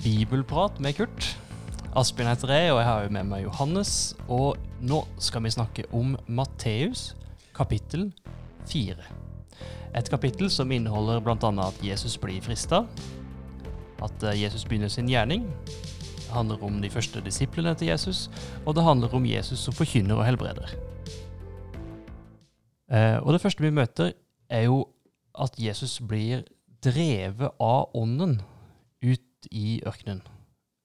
Bibelprat med Kurt. Asbjørn heter jeg, og jeg har jo med meg Johannes. Og nå skal vi snakke om Matteus, kapittel 4. Et kapittel som inneholder bl.a. at Jesus blir frista, at eh, Jesus begynner sin gjerning. Det handler om de første disiplene til Jesus, og det handler om Jesus som forkynner og helbreder. Eh, og det første vi møter, er jo at Jesus blir drevet av ånden i ørkenen.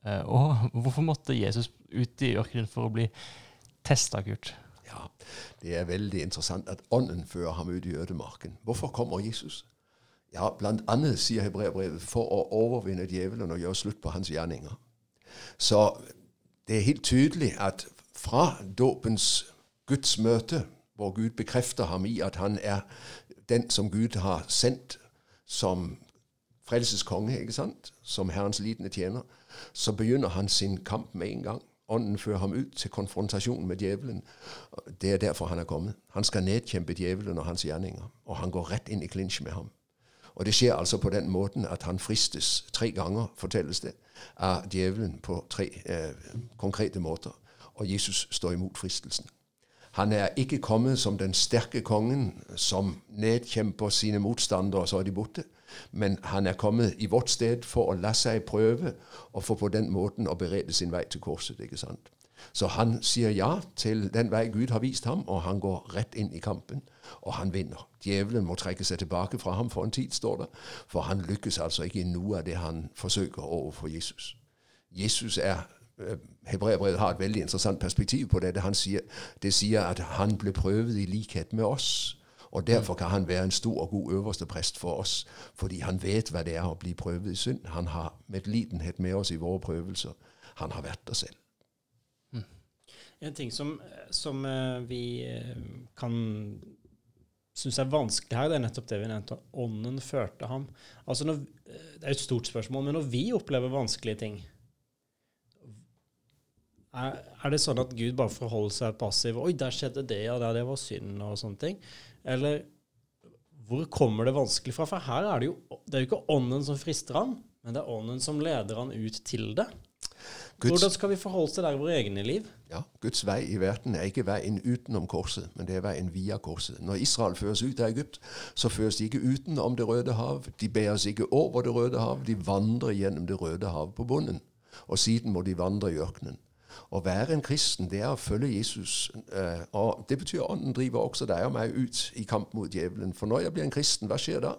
Eh, og hvorfor måtte Jesus ut i ørkenen for å bli testa, Kurt? Ja, det er veldig interessant at ånden fører ham ut i ødemarken. Hvorfor kommer Jesus? Ja, blant annet, sier Hebreabrevet, for å overvinne djevelen og gjøre slutt på hans gjerninger. Så det er helt tydelig at fra dåpens Guds møte, hvor Gud bekrefter ham i at han er den som Gud har sendt som frelseskonge, ikke sant? som Herrens lidende tjener, så begynner han sin kamp med en gang. Ånden fører ham ut til konfrontasjon med djevelen. Det er derfor han er kommet. Han skal nedkjempe djevelen og hans gjerninger, og han går rett inn i klinsj med ham. Og det skjer altså på den måten at han fristes tre ganger, fortelles det, av djevelen på tre eh, konkrete måter. Og Jesus står imot fristelsen. Han er ikke kommet som den sterke kongen som nedkjemper sine motstandere, og så er de borte. Men han er kommet i vårt sted for å la seg prøve, og for på den måten å berede sin vei til korset. ikke sant? Så han sier ja til den vei Gud har vist ham, og han går rett inn i kampen. Og han vinner. Djevelen må trekke seg tilbake fra ham for en tid, står det. For han lykkes altså ikke i noe av det han forsøker overfor Jesus. Jesus er Eh, Hebreerbrevet har et veldig interessant perspektiv på det. Han sier, det sier at han ble prøvet i likhet med oss. Og Derfor kan han være en stor og god øverste prest for oss, fordi han vet hva det er å bli prøvet i synd. Han har medlidenhet med oss i våre prøvelser. Han har vært der selv. Mm. En ting som, som uh, vi uh, kan synes er vanskelig her, det er nettopp det vi nevnte. Ånden førte ham. Altså når, det er et stort spørsmål, men når vi opplever vanskelige ting, er, er, det sånn at Gud bare forholder seg passiv? Oi, der skjedde det, og ja, det var synd, og sånne ting. Eller hvor kommer det vanskelig fra? For her er det jo det er jo ikke ånden som frister ham, men det er ånden som leder ham ut til det. Guds, Hvordan skal vi forholde oss til det i våre egne liv? Ja, Guds vei i verden er ikke veien utenom korset, men det er veien via korset. Når Israel føres ut av Egypt, så føres de ikke utenom Det røde hav. De bæres ikke over Det røde hav, de vandrer gjennom Det røde hav på bunnen. Og siden må de vandre i ørkenen. Å være en kristen, det er å følge Jesus. Eh, og Det betyr ånden driver også deg og meg ut i kamp mot djevelen. For når jeg blir en kristen, hva skjer da?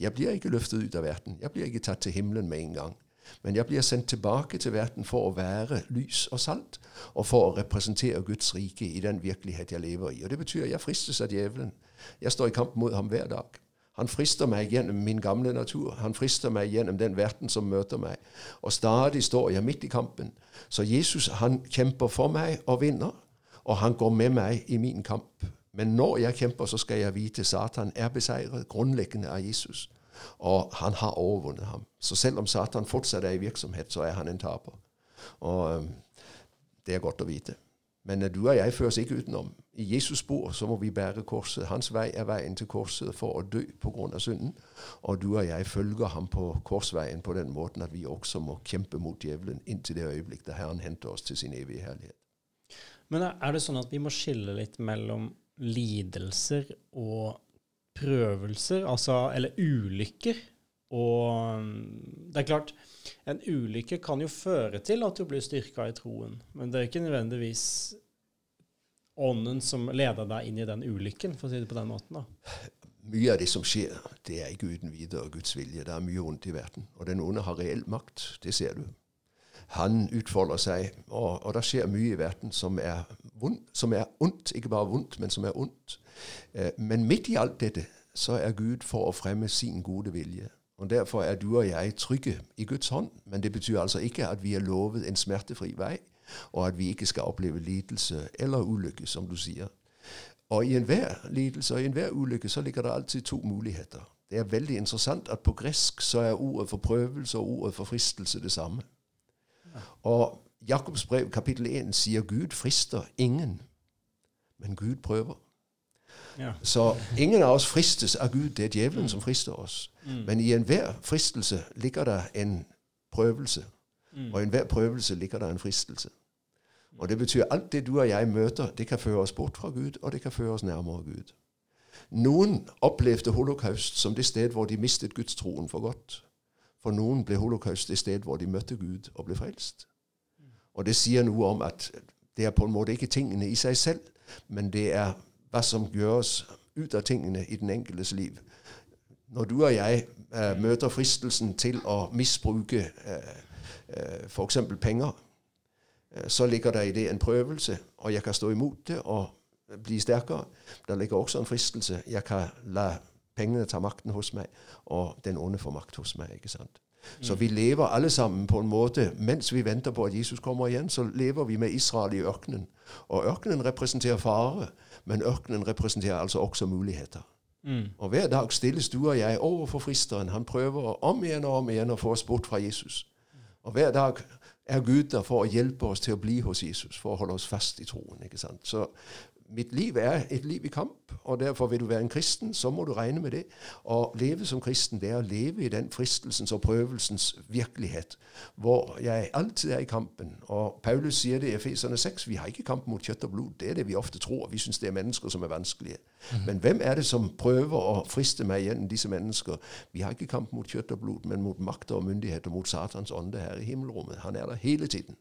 Jeg blir ikke løftet ut av verden. Jeg blir ikke tatt til himmelen med en gang. Men jeg blir sendt tilbake til verden for å være lys og salt, og for å representere Guds rike i den virkelighet jeg lever i. Og Det betyr at jeg fristes av djevelen. Jeg står i kamp mot ham hver dag. Han frister meg gjennom min gamle natur. Han frister meg gjennom den verden som møter meg. Og stadig står jeg midt i kampen. Så Jesus han kjemper for meg og vinner, og han går med meg i min kamp. Men når jeg kjemper, så skal jeg vite Satan er beseiret, grunnleggende av Jesus. Og han har overvunnet ham. Så selv om Satan fortsatt er i virksomhet, så er han en taper. Og det er godt å vite. Men du og jeg føres ikke utenom. I Jesus spor så må vi bære korset. Hans vei er veien til korset for å dø pga. synden. Og du og jeg følger ham på korsveien på den måten at vi også må kjempe mot djevelen inntil det øyeblikk da Herren henter oss til sin evige herlighet. Men er det sånn at vi må skille litt mellom lidelser og prøvelser, altså, eller ulykker? Og det er klart, en ulykke kan jo føre til at du blir styrka i troen, men det er ikke nødvendigvis ånden som leder deg inn i den ulykken, for å si det på den måten. da. Mye av det som skjer, det er ikke uten videre Guds vilje. Det er mye vondt i verden. Og den onde har reell makt. Det ser du. Han utfolder seg, og, og det skjer mye i verden som er, vond, som er ondt. Ikke bare vondt, men som er ondt. Eh, men midt i alt dette så er Gud for å fremme sin gode vilje. Og Derfor er du og jeg trygge i Guds hånd. Men det betyr altså ikke at vi er lovet en smertefri vei, og at vi ikke skal oppleve lidelse eller ulykke, som du sier. Og i enhver lidelse og i enhver ulykke så ligger det alltid to muligheter. Det er veldig interessant at på gresk så er ordet for prøvelse og ordet for fristelse det samme. Og Jakobs brev kapittel 1 sier Gud frister ingen, men Gud prøver. Ja. Så ingen av oss fristes av Gud. Det er djevelen som frister oss. Mm. Men i enhver fristelse ligger det en prøvelse. Og i enhver prøvelse ligger der en fristelse. Og det betyr alt det du og jeg møter, det kan føre oss bort fra Gud, og det kan føre oss nærmere Gud. Noen opplevde holocaust som det sted hvor de mistet gudstroen for godt. For noen ble holocaust det sted hvor de møtte Gud og ble frelst. Og det sier noe om at det er på en måte ikke tingene i seg selv, men det er hva som gjøres ut av tingene i den enkeltes liv. Når du og jeg eh, møter fristelsen til å misbruke eh, eh, f.eks. penger, så ligger det i det en prøvelse, og jeg kan stå imot det og bli sterkere. Der ligger også en fristelse. Jeg kan la pengene ta makten hos meg, og den onde får makt hos meg. ikke sant? Så vi lever alle sammen på en måte Mens vi venter på at Jesus kommer igjen, så lever vi med Israel i ørkenen. Og ørkenen representerer fare, men ørkenen representerer altså også muligheter. Mm. Og hver dag stilles du og jeg overfor fristeren. Han prøver om igjen og om igjen å få oss bort fra Jesus. Og hver dag er Gud der for å hjelpe oss til å bli hos Jesus, for å holde oss fast i troen. ikke sant? Så mitt liv er et liv i kamp, og derfor vil du være en kristen, så må du regne med det. Å leve som kristen, det er å leve i den fristelsens og prøvelsens virkelighet, hvor jeg alltid er i kampen. Og Paulus sier det i Efeserne 6, vi har ikke kamp mot kjøtt og blod. Det er det vi ofte tror. Vi syns det er mennesker som er vanskelige. Men hvem er det som prøver å friste meg gjennom disse mennesker? Vi har ikke kamp mot kjøtt og blod, men mot makter og myndigheter, mot Satans ånde her i himmelrommet. Han er der hele tiden.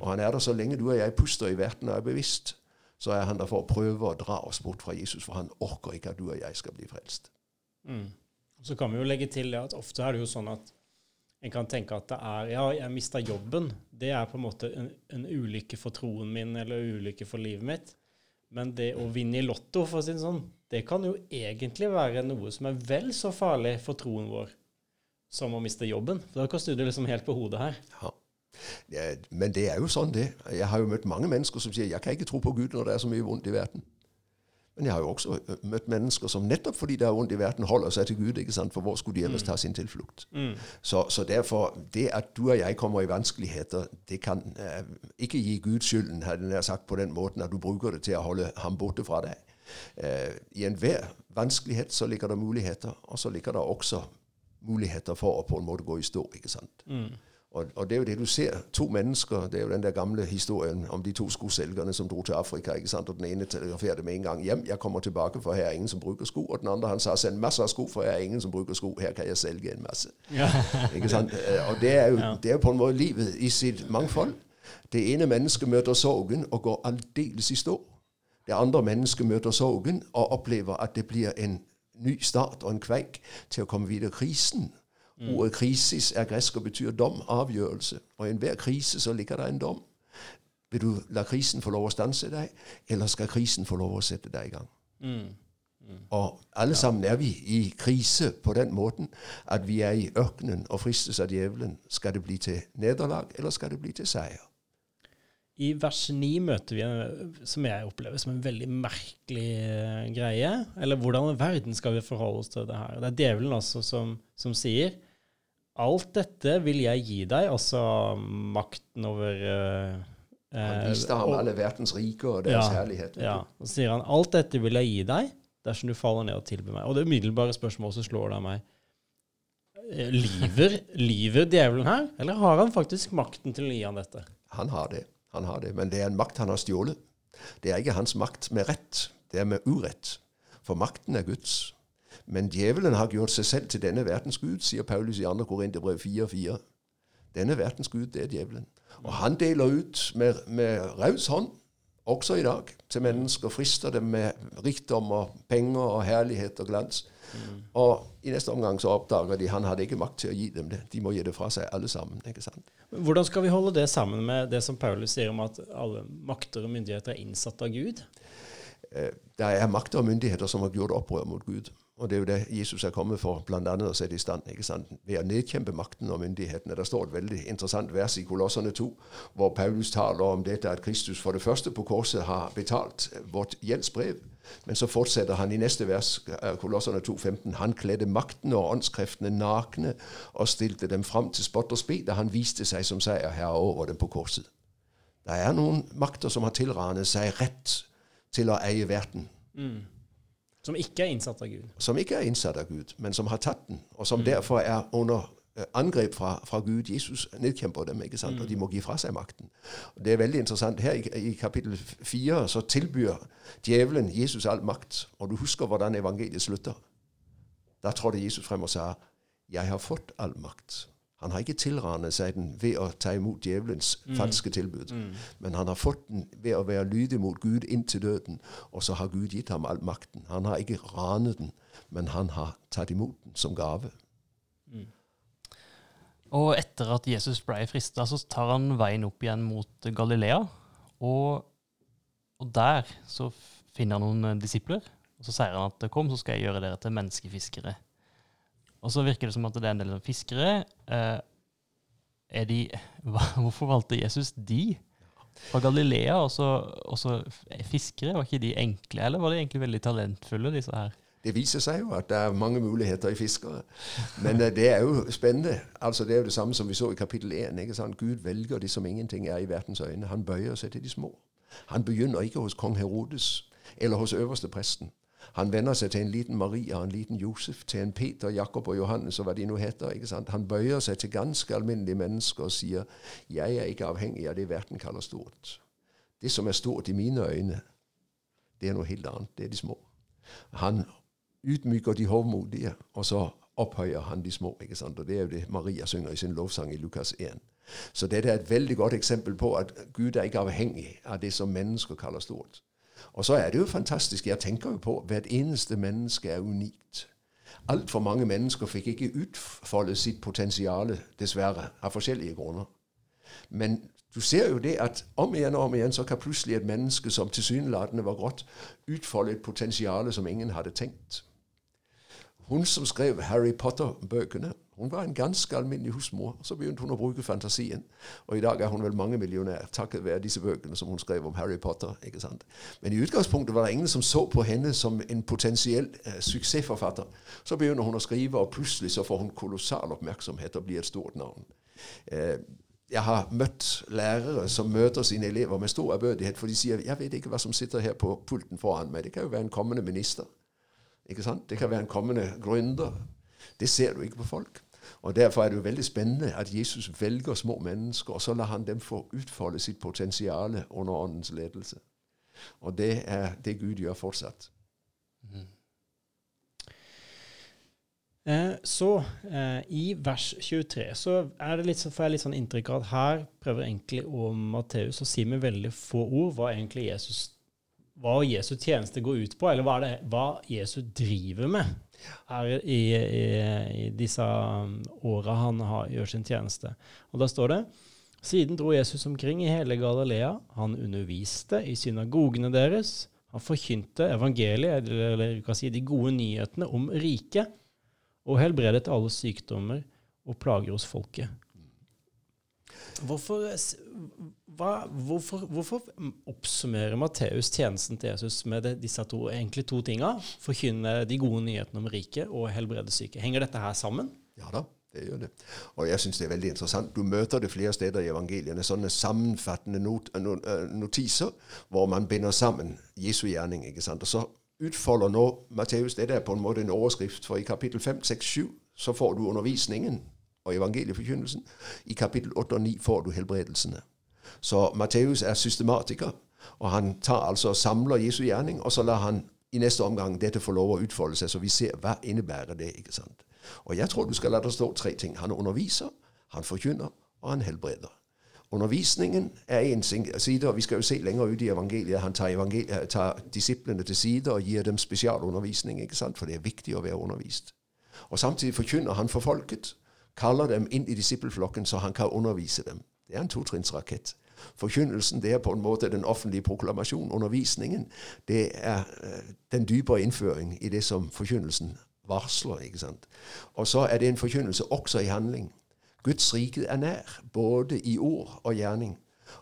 Og han er der så lenge du og jeg puster i verden og er bevisst så er han der for å prøve å dra oss bort fra Jesus, for han orker ikke at du og jeg skal bli frelst. Mm. Så kan vi jo legge til at ofte er det jo sånn at en kan tenke at det er Ja, jeg mista jobben. Det er på en måte en, en ulykke for troen min eller ulykke for livet mitt. Men det å vinne i Lotto, for å si det sånn, det kan jo egentlig være noe som er vel så farlig for troen vår som å miste jobben. For da kan du det liksom helt på hodet her. Ja. Ja, men det er jo sånn, det. Jeg har jo møtt mange mennesker som sier jeg kan ikke tro på Gud når det er så mye vondt i verden. Men jeg har jo også møtt mennesker som nettopp fordi det er vondt i verden, holder seg til Gud. ikke sant? For hvor skulle de ellers ta sin tilflukt? Mm. Så, så, derfor, det at du og jeg kommer i vanskeligheter, det kan eh, ikke gi Gud skylden, hadde jeg sagt på den måten at du bruker det til å holde ham borte fra deg. Eh, I enhver vanskelighet så ligger det muligheter, og så ligger det også muligheter for å på en måte gå i stå. ikke sant? Mm. Og, og, det er jo det du ser. To mennesker. Det er jo den der gamle historien om de to skoselgerne som dro til Afrika. ikke sant? Og den ene telegraferte med en gang 'Hjem, jeg kommer tilbake, for her er ingen som bruker sko.' Og den andre han sa 'Send masser av sko, for her er ingen som bruker sko. Her kan jeg selge en masse'. Ja. ikke sant? Og det er, jo, det er jo på en måte livet i sitt mangfold. Det ene mennesket møter sorgen og går aldeles i stå. Det andre mennesket møter sorgen og opplever at det blir en ny start og en kveik til å komme videre. Krisen Ordet krisis er gresk og betyr dom, avgjørelse. Og i enhver krise så ligger det en dom. Vil du la krisen få lov å stanse deg, eller skal krisen få lov å sette deg i gang? Mm. Og alle sammen er vi i krise på den måten at vi er i ørkenen og fristes av djevelen. Skal det bli til nederlag, eller skal det bli til seier? I vers 9 møter vi en som jeg opplever som en veldig merkelig eh, greie. Eller hvordan i verden skal vi forholde oss til det her? Det er djevelen altså som, som sier Alt dette vil jeg gi deg, altså makten over uh, Han eh, viste ham alle verdens rike og deres Ja, herlighet. Ja, og så sier han alt dette vil jeg gi deg dersom du faller ned og tilber meg. Og det umiddelbare spørsmålet som slår da meg Liver, Lyver, lyver djevelen her, eller har han faktisk makten til å gi han dette? Han har det. Han har det. Men det er en makt han har stjålet. Det er ikke hans makt med rett, det er med urett. For makten er Guds. Men djevelen har gjort seg selv til denne verdens gud, sier Paulus i 2. Korinterbrev 4,4. Denne verdens gud, det er djevelen. Og han deler ut med, med raus hånd, også i dag, til mennesker. Frister dem med rikdom og penger og herlighet og glans. Og i neste omgang så oppdager de han hadde ikke makt til å gi dem det. De må gi det fra seg alle sammen. ikke sant? Men Hvordan skal vi holde det sammen med det som Paulus sier om at alle makter og myndigheter er innsatt av Gud? Eh, Det er makter og myndigheter som har gjort opprør mot Gud. Og det er jo det Jesus er kommet for, bl.a. å sette i stand ikke sant? ved å nedkjempe makten og myndighetene. Det står et veldig interessant vers i Kolossene 2, hvor Paulus taler om dette at Kristus for det første på korset har betalt vårt gjeldsbrev. Men så fortsetter han i neste vers, eh, Kolossene 2, 15. Han kledde makten og åndskreftene nakne og stilte dem fram til spott og spi da han viste seg som seierherre over dem på korset. Det er noen makter som har tilranet seg rett til å eie verden Som ikke er innsatt av Gud. som ikke er innsatt av Gud, men som har tatt den, og som derfor er under eh, angrep fra, fra Gud. Jesus nedkjemper dem, ikke sant? og de må gi fra seg makten. Det er veldig interessant. Her i, i kapittel fire så tilbyr djevelen Jesus all makt. Og du husker hvordan evangeliet slutter. Da trådte Jesus frem og sa 'Jeg har fått all makt'. Han har ikke tilranet seg den ved å ta imot djevelens mm. falske tilbud, mm. men han har fått den ved å være lydig mot Gud inntil døden, og så har Gud gitt ham all makten. Han har ikke ranet den, men han har tatt imot den som gave. Mm. Og etter at Jesus ble frista, så tar han veien opp igjen mot Galilea. Og, og der så finner han noen disipler, og så sier han at kom, så skal jeg gjøre dere til menneskefiskere. Og så virker det som at det er en del fiskere. Eh, er de, hvorfor valgte Jesus de fra Galilea, og så, fiskere? Var ikke de enkle, eller var de egentlig veldig talentfulle, disse her? Det viser seg jo at det er mange muligheter i fiskere. Men uh, det er jo spennende. Altså Det er jo det samme som vi så i kapittel 1. Ikke sant? Gud velger de som ingenting er i verdens øyne. Han bøyer seg til de små. Han begynner ikke hos kong Herodes eller hos øverste presten. Han venner seg til en liten Maria en liten Josef, til en Peter, Jakob og Johannes og hva de nå heter. ikke sant? Han bøyer seg til ganske alminnelige mennesker og sier 'Jeg er ikke avhengig av det verden kaller stort'. Det som er stort i mine øyne, det er noe helt annet. Det er de små. Han utmyker de hovmodige, og så opphøyer han de små. ikke sant? Og Det er jo det Maria synger i sin lovsang i Lukas 1. Så dette er et veldig godt eksempel på at Gud er ikke avhengig av det som mennesker kaller stort. Og så er det jo fantastisk. Jeg tenker jo på hvert eneste menneske er unikt. Altfor mange mennesker fikk ikke utfoldet sitt potensial, dessverre, av forskjellige grunner. Men du ser jo det at om igjen og om igjen så kan plutselig et menneske som tilsynelatende var grått, utfolde et potensial som ingen hadde tenkt. Hun som skrev Harry Potter-bøkene, hun var en ganske alminnelig husmor. Så begynte hun å bruke fantasien. Og i dag er hun vel mange millionær takket være disse bøkene som hun skrev om Harry Potter. ikke sant? Men i utgangspunktet var det ingen som så på henne som en potensiell eh, suksessforfatter. Så begynner hun å skrive, og plutselig så får hun kolossal oppmerksomhet og blir et stort navn. Eh, jeg har møtt lærere som møter sine elever med stor ærbødighet, for de sier 'Jeg vet ikke hva som sitter her på pulten foran meg'. Det kan jo være en kommende minister. Ikke sant? Det kan være en kommende gründer. Det ser du ikke på folk. Og Derfor er det jo veldig spennende at Jesus velger små mennesker, og så lar han dem få utfolde sitt potensial under Åndens ledelse. Og det er det Gud gjør fortsatt. Mm. Eh, så eh, i vers 23 så, litt, så, får jeg litt sånn inntrykk av at her prøver egentlig om Matteus å si med veldig få ord hva egentlig Jesus hva Jesu tjeneste går ut på, eller hva, det, hva Jesus driver med her i, i, i disse um, åra han har, gjør sin tjeneste. Og da står det siden dro Jesus omkring i hele Galilea. Han underviste i synagogene deres. Han forkynte evangeliet, eller du kan si de gode nyhetene om riket, og helbredet alle sykdommer og plager hos folket. Hvorfor, hva, hvorfor, hvorfor oppsummerer Matteus tjenesten til Jesus med det, disse to, egentlig to tinga? Forkynne de gode nyhetene om riket og helbrede syke. Henger dette her sammen? Ja da, det gjør det. Og jeg syns det er veldig interessant. Du møter det flere steder i evangeliene. Sånne sammenfattende not, eh, notiser hvor man binder sammen Jesu gjerning. ikke sant? Og så utfolder nå Matteus det er på en måte en overskrift, for i kapittel 5, 6, 7 så får du undervisningen og evangelieforkynnelsen. I kapittel 8 og 9 får du helbredelsene. Så Matteus er systematiker, og han tar altså samler Jesu gjerning, og så lar han i neste omgang dette få lov å utfolde seg, så vi ser hva innebærer det. ikke sant? Og jeg tror du skal la det stå tre ting. Han underviser, han forkynner, og han helbreder. Undervisningen er en side, og vi skal jo se lenger ut i evangeliet. Han tar, evangeliet, tar disiplene til side og gir dem spesialundervisning, ikke sant? for det er viktig å være undervist. Og Samtidig forkynner han for folket kaller dem inn i disippelflokken så han kan undervise dem. Det er en totrinnsrakett. Forkynnelsen det er på en måte den offentlige proklamasjon. Undervisningen det er uh, den dypere innføring i det som forkynnelsen varsler. ikke sant? Og så er det en forkynnelse også i handling. Guds rike er nær, både i ord og gjerning.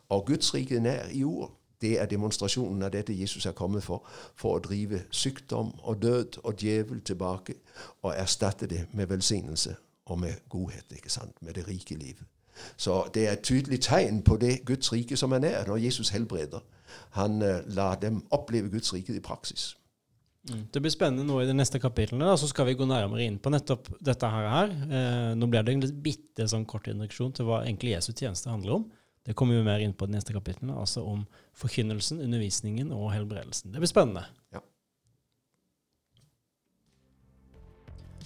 Og Guds rike er nær i ord. Det er demonstrasjonen av dette Jesus er kommet for, for å drive sykdom og død og djevel tilbake og erstatte det med velsignelse og med godhet, ikke sant? med det rike liv. Så det er et tydelig tegn på det Guds rike som er nær, når Jesus helbreder. Han uh, lar dem oppleve Guds rike i praksis. Det blir spennende nå i de neste kapitlene. Da, så skal vi gå nærmere inn på nettopp dette her. Eh, nå blir det en litt bitte sånn kort introduksjon til hva egentlig Jesu tjeneste handler om. Det kommer vi mer inn på de neste kapitlene, altså om forkynnelsen, undervisningen og helbredelsen. Det blir spennende. Ja.